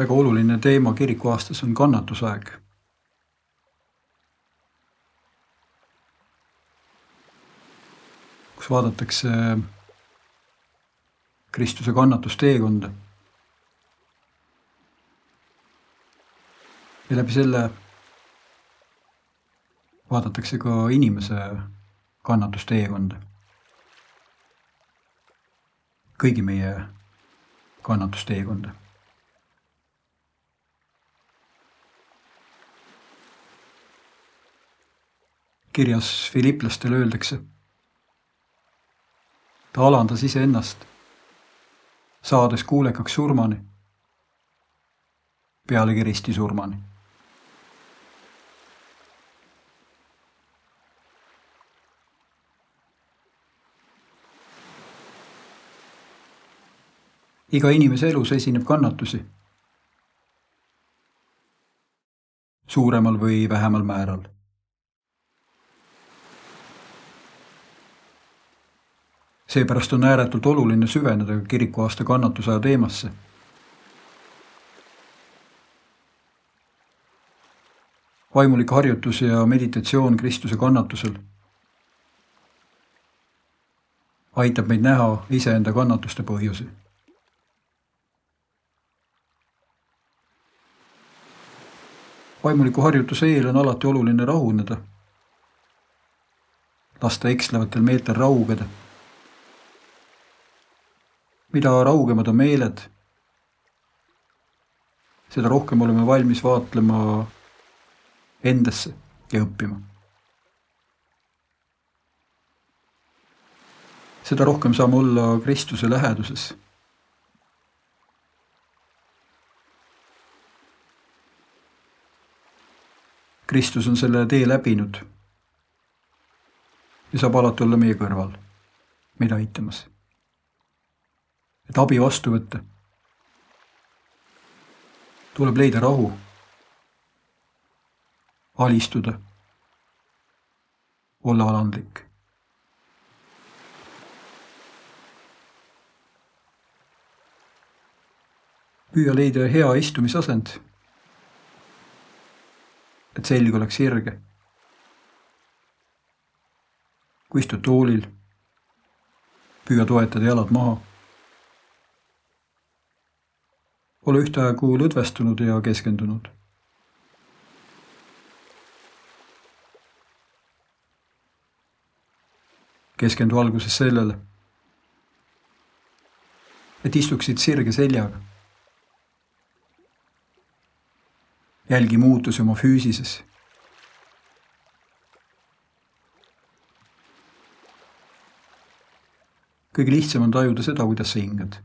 väga oluline teema kirikuaastas on kannatusaeg. kus vaadatakse Kristuse kannatusteekonda. ja läbi selle vaadatakse ka inimese kannatusteekonda. kõigi meie kannatusteekonda kirjas Filiplastele öeldakse. ta alandas iseennast, saades kuulekaks surmani, pealegi ristisurmani. iga inimese elus esineb kannatusi suuremal või vähemal määral seepärast on ääretult oluline süveneda kirikuaasta kannatusaja teemasse. vaimulik harjutus ja meditatsioon Kristuse kannatusel aitab meid näha iseenda kannatuste põhjusi. vaimuliku harjutuse eel on alati oluline rahuneda, lasta ekslevatel meeltel raugeda mida raugemad on meeled, seda rohkem oleme valmis vaatlema endasse ja õppima. seda rohkem saame olla Kristuse läheduses. Kristus on selle tee läbinud ja saab alati olla meie kõrval, meid aitamas et abi vastu võtta. tuleb leida rahu, alistuda, olla alandlik. püüa leida hea istumisasend, et selg oleks sirge. kui istud toolil, püüa toetada jalad maha ole ühtaegu lõdvestunud ja keskendunud. keskendu alguses sellele, et istuksid sirge seljaga. jälgi muutusi oma füüsises. kõige lihtsam on tajuda seda, kuidas sa hingad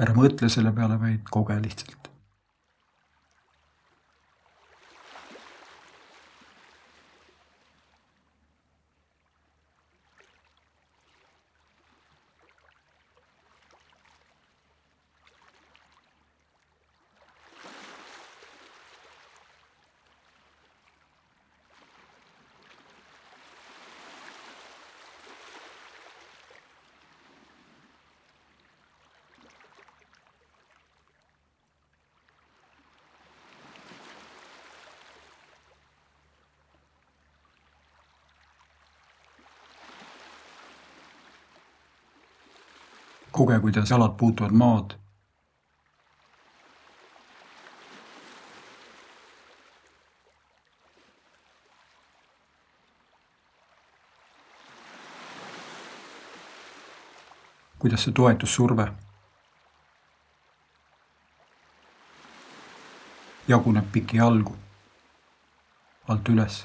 ära mõtle selle peale, vaid koge lihtsalt. Koge, kuidas jalad puutuvad maad. kuidas see toetussurve jaguneb pikki jalgu alt üles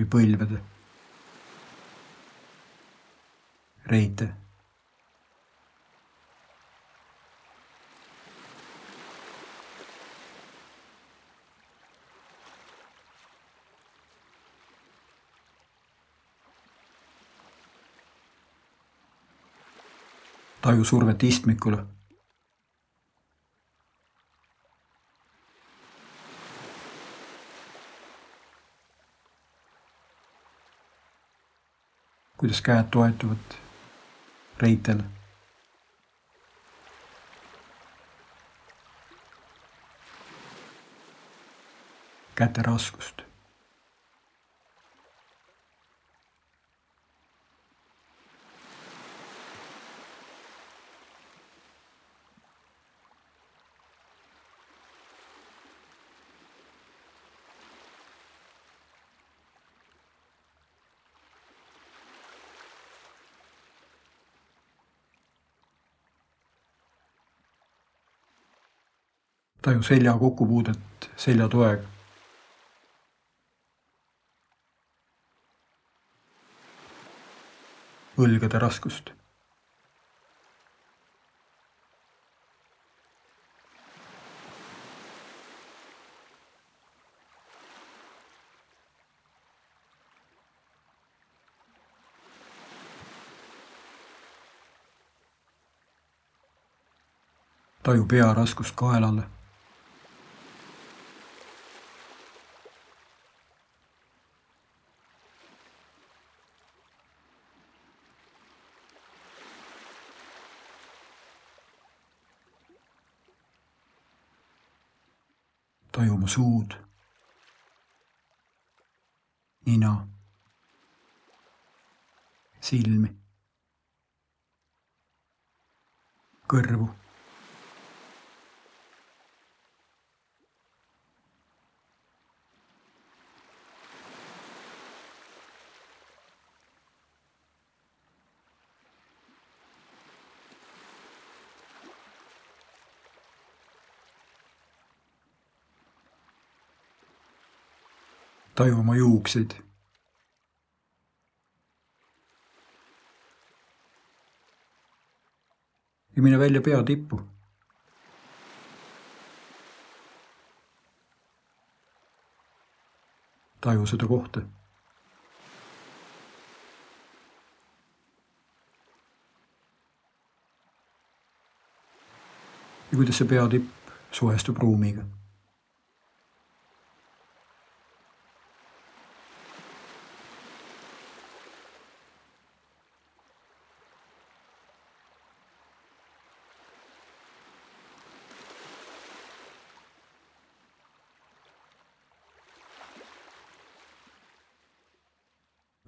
läbi põlvede. reite. taju survet istmikule kuidas käed toetuvad reitele. käte raskust taju selja kokkupuudet seljatoega. õlgade raskust. taju pea raskust kaelale silmi, kõrvu. taju oma juukseid. Ja mine välja pea tippu. taju seda kohta. ja kuidas see peatipp suhestub ruumiga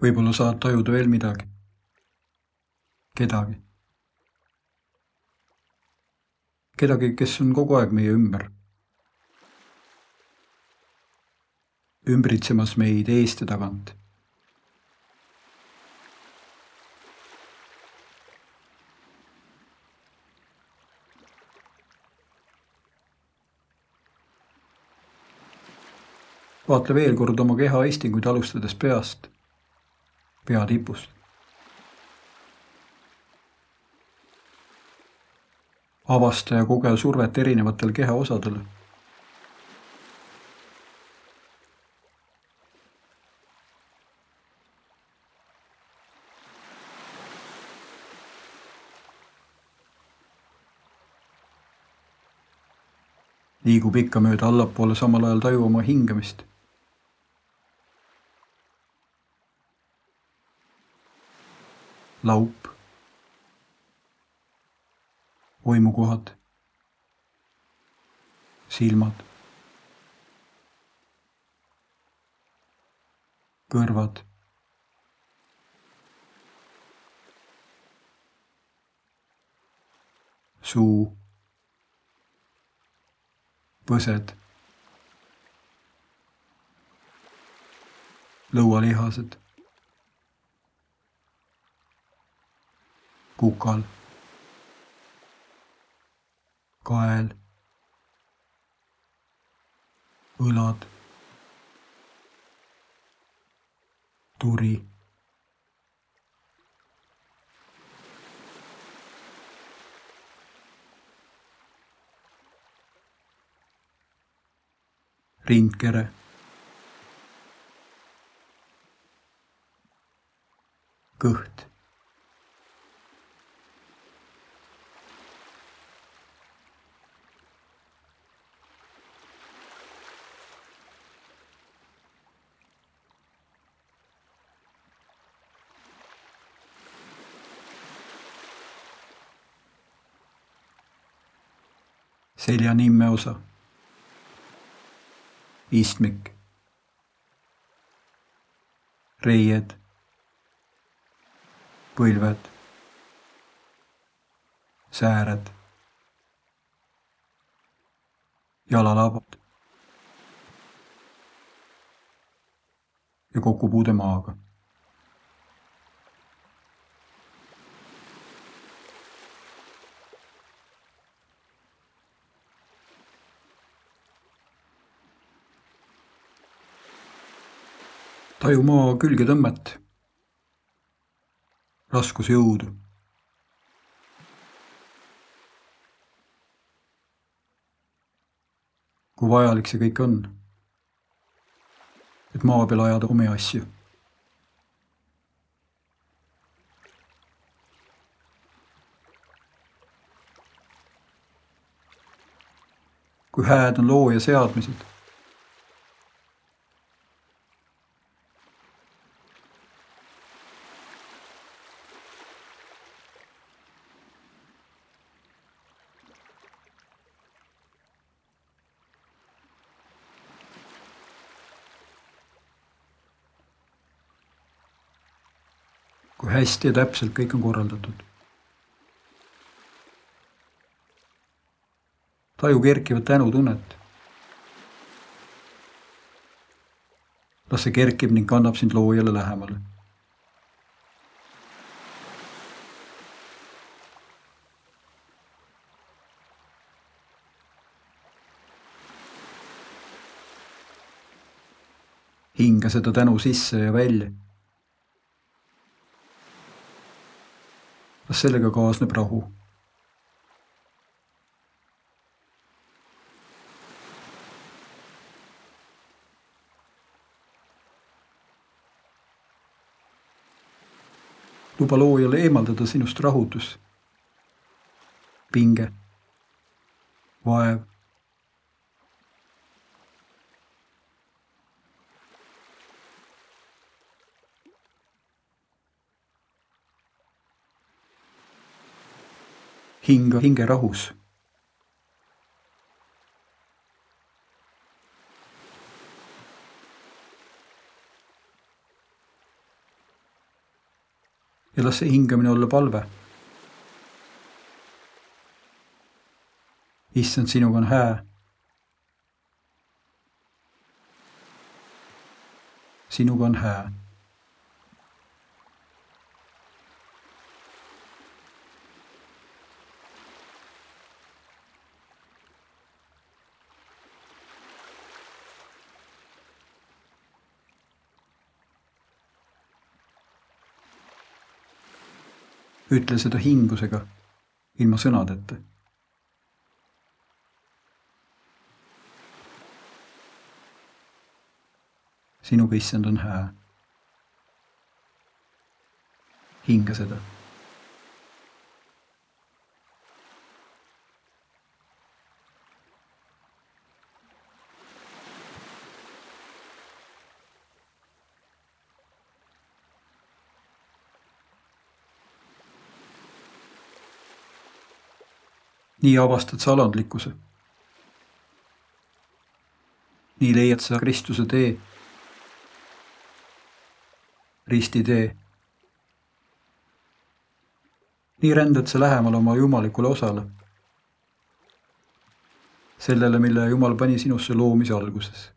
võib-olla saad tajuda veel midagi. kedagi. kedagi, kes on kogu aeg meie ümber. ümbritsemas meid eest ja tagant. vaatle veel kord oma keha istinguid alustades peast pea tipust. avasta ja koge survet erinevatele kehaosadele. liigub ikka mööda allapoole, samal ajal taju oma hingamist laup, uimukohad, silmad, kõrvad, suu, põsed, lõualihased kukal, kael, õlad, turi. rindkere. Kõht selja nimmeosa, istmik, reied, põlved, sääred, jalalabad. Ja kokkupuude maaga taju maa külgetõmmet, raskusjõudu. kui vajalik see kõik on, et maa peal ajada omi asju. kui hääd on looja seadmised kui hästi ja täpselt kõik on korraldatud. taju kerkivat tänutunnet. las see kerkib ning kannab sind loojale lähemale. hinga seda tänu sisse ja välja kas sellega kaasneb rahu? luba loojale eemaldada sinust rahutus, pinge, vaev hinga hingerahus. ja las see hingamine olla palve. issand, sinuga on hää. sinuga on hää ütle seda hingusega, ilma sõnadeta. sinuga, issand, on hää. hinga seda nii avastad sa alandlikkuse. nii leiad sa Kristuse tee, ristitee. nii rändad sa lähemale oma jumalikule osale, sellele, mille Jumal pani sinusse loomise alguses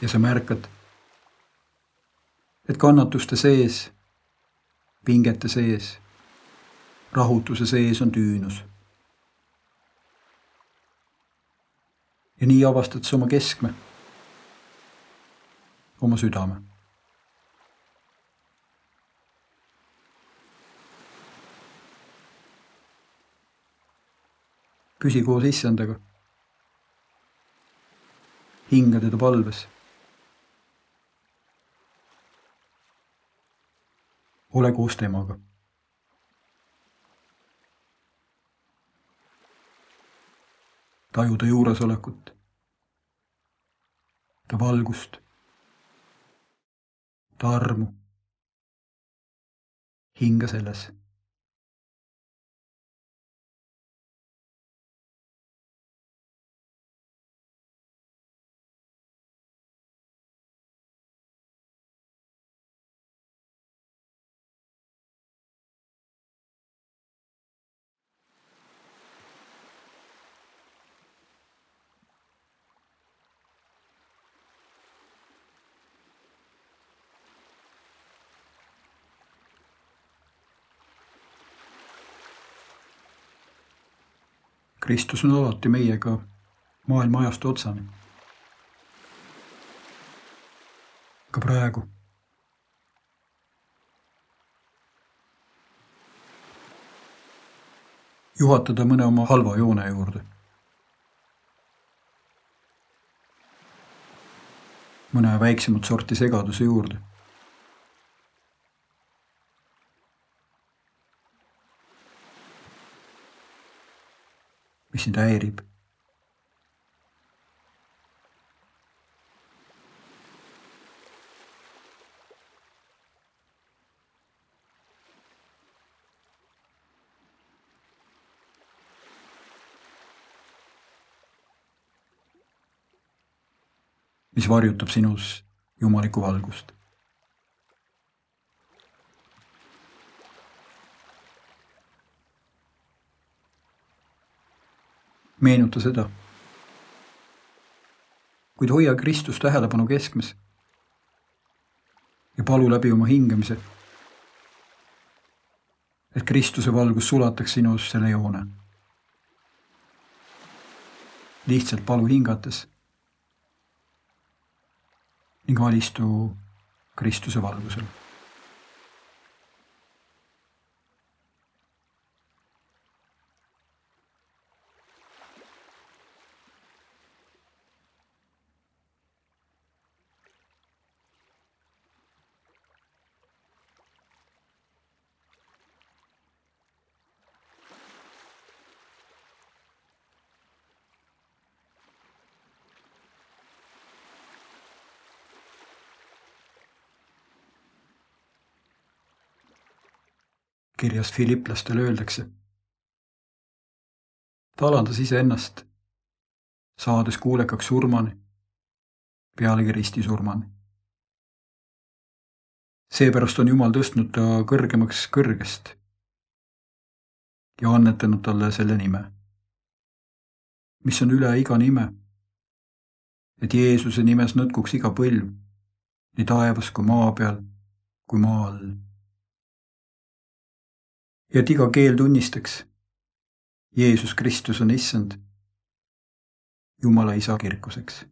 ja sa märkad, et kannatuste sees, pingete sees, rahutuse sees on tüünus. ja nii avastad sa oma keskme, oma südame. püsi koos issandaga. hinga teda palves ole koos temaga. taju ta juuresolekut, ta valgust, ta armu. hinga selles Kristus on alati meiega maailma ajast otsani. ka praegu. juhatada mõne oma halva joone juurde. mõne väiksemat sorti segaduse juurde mis sind häirib. mis varjutab sinus jumalikku valgust meenuta seda. kuid hoia Kristus tähelepanu keskmes ja palu läbi oma hingamise, et Kristuse valgus sulataks sinus selle joone. lihtsalt palu hingates ning alistu Kristuse valgusele kirjas Philipplastele öeldakse. ta alandas iseennast, saades kuulekaks surmani, pealegi ristisurmani. seepärast on Jumal tõstnud ta kõrgemaks kõrgest ja annetanud talle selle nime, mis on üle iga nime, et Jeesuse nimes nõtkuks iga põlv, nii taevas kui maa peal kui maa all ja et iga keel tunnistaks, Jeesus Kristus on issand, Jumala isa kirkuseks